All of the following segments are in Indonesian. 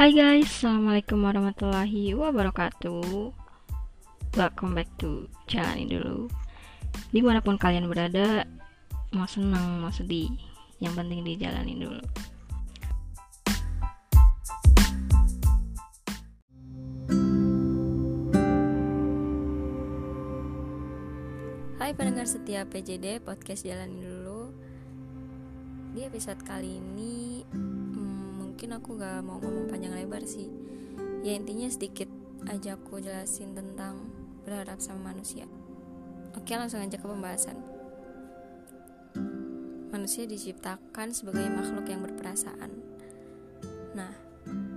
Hai guys, Assalamualaikum warahmatullahi wabarakatuh. Welcome back to Jalanin Dulu. Di mana pun kalian berada Mau senang, mau sedih Yang penting dijalanin dulu. Hai pendengar setia PJD Podcast Jalanin Dulu. Di episode kali ini mungkin aku gak mau ngomong panjang lebar sih. Ya intinya sedikit aja aku jelasin tentang berharap sama manusia. Oke langsung aja ke pembahasan. Manusia diciptakan sebagai makhluk yang berperasaan. Nah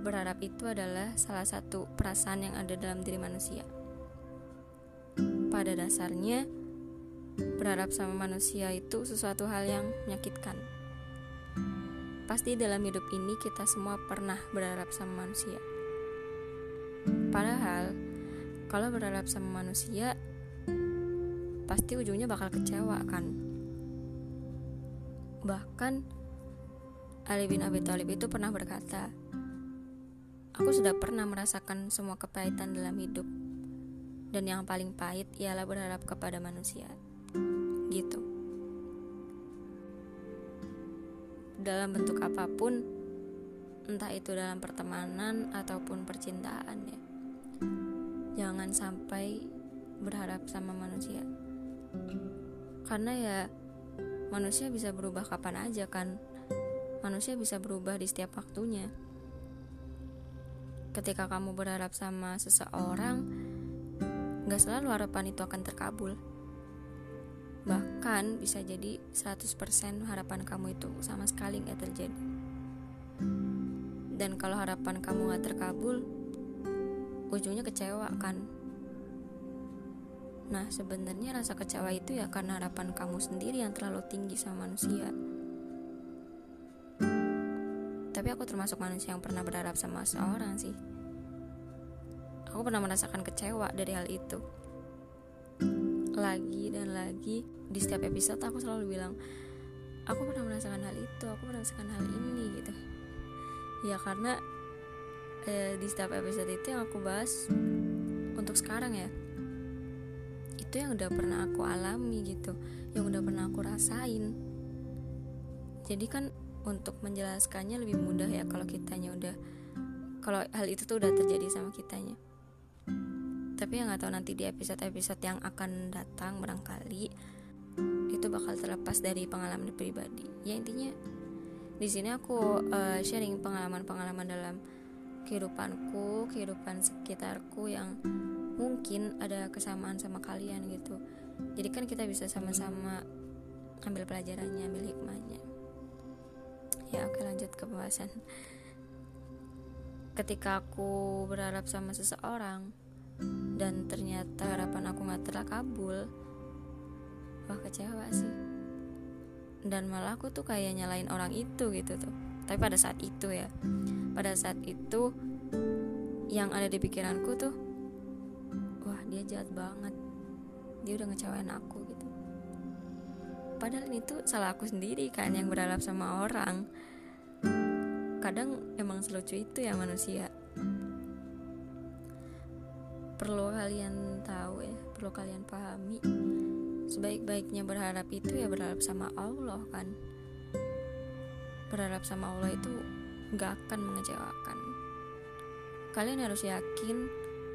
berharap itu adalah salah satu perasaan yang ada dalam diri manusia. Pada dasarnya berharap sama manusia itu sesuatu hal yang menyakitkan Pasti dalam hidup ini kita semua pernah berharap sama manusia. Padahal, kalau berharap sama manusia, pasti ujungnya bakal kecewa kan. Bahkan, Ali bin Abi Thalib itu pernah berkata, Aku sudah pernah merasakan semua kepahitan dalam hidup, dan yang paling pahit ialah berharap kepada manusia. Gitu. Dalam bentuk apa pun, entah itu dalam pertemanan ataupun percintaan ya. Jangan sampai berharap sama manusia. Karena ya manusia bisa berubah kapan aja kan. Manusia bisa berubah di setiap waktunya. Ketika kamu berharap sama seseorang, gak selalu harapan itu akan terkabul bahkan bisa jadi 100% harapan kamu itu sama sekali nggak terjadi. Dan kalau harapan kamu nggak terkabul ujungnya kecewa kan? Nah sebenarnya rasa kecewa itu ya karena harapan kamu sendiri yang terlalu tinggi sama manusia. Tapi aku termasuk manusia yang pernah berharap sama seorang sih. Aku pernah merasakan kecewa dari hal itu lagi dan lagi di setiap episode aku selalu bilang aku pernah merasakan hal itu aku merasakan hal ini gitu. Ya karena eh, di setiap episode itu yang aku bahas untuk sekarang ya itu yang udah pernah aku alami gitu yang udah pernah aku rasain. Jadi kan untuk menjelaskannya lebih mudah ya kalau kitanya udah kalau hal itu tuh udah terjadi sama kitanya tapi yang nggak tahu nanti di episode-episode yang akan datang barangkali itu bakal terlepas dari pengalaman pribadi. Ya intinya di sini aku uh, sharing pengalaman-pengalaman dalam kehidupanku kehidupan sekitarku yang mungkin ada kesamaan sama kalian gitu. Jadi kan kita bisa sama-sama ambil pelajarannya ambil hikmahnya. Ya oke lanjut ke pembahasan. Ketika aku berharap sama seseorang dan ternyata harapan aku gak terkabul. Wah kecewa sih. Dan malah aku tuh kayak nyalain orang itu gitu tuh. Tapi pada saat itu ya. Pada saat itu yang ada di pikiranku tuh wah dia jahat banget. Dia udah ngecewain aku gitu. Padahal itu salah aku sendiri kan yang berharap sama orang. Kadang emang selucu itu ya manusia kalian tahu ya perlu kalian pahami. Sebaik-baiknya berharap itu ya berharap sama Allah kan. Berharap sama Allah itu gak akan mengecewakan. Kalian harus yakin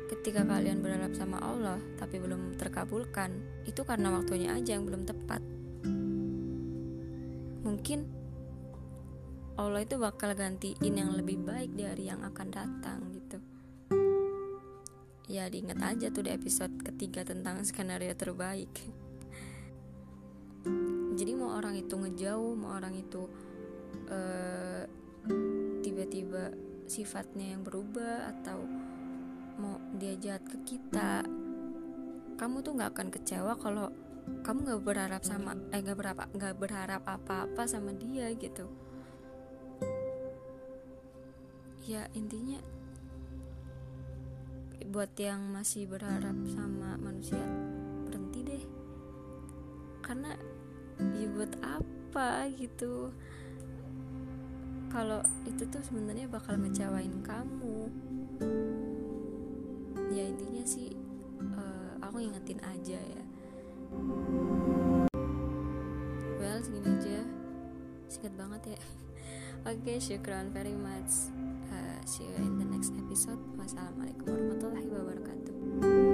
ketika kalian berharap sama Allah tapi belum terkabulkan itu karena waktunya aja yang belum tepat. Mungkin Allah itu bakal gantiin yang lebih baik dari yang akan datang gitu ya diingat aja tuh di episode ketiga tentang skenario terbaik. Jadi mau orang itu ngejauh mau orang itu uh, tiba-tiba sifatnya yang berubah atau mau dia jahat ke kita kamu tuh nggak akan kecewa kalau kamu nggak berharap sama eh nggak berapa nggak berharap apa-apa sama dia gitu. Ya intinya buat yang masih berharap sama manusia berhenti deh. Karena ya buat apa gitu? Kalau itu tuh sebenarnya bakal ngecewain kamu. Ya intinya sih uh, aku ingetin aja ya. Well segini aja. Singkat banget ya. Oke okay, syukran very much see you in the next episode. Wassalamualaikum warahmatullahi wabarakatuh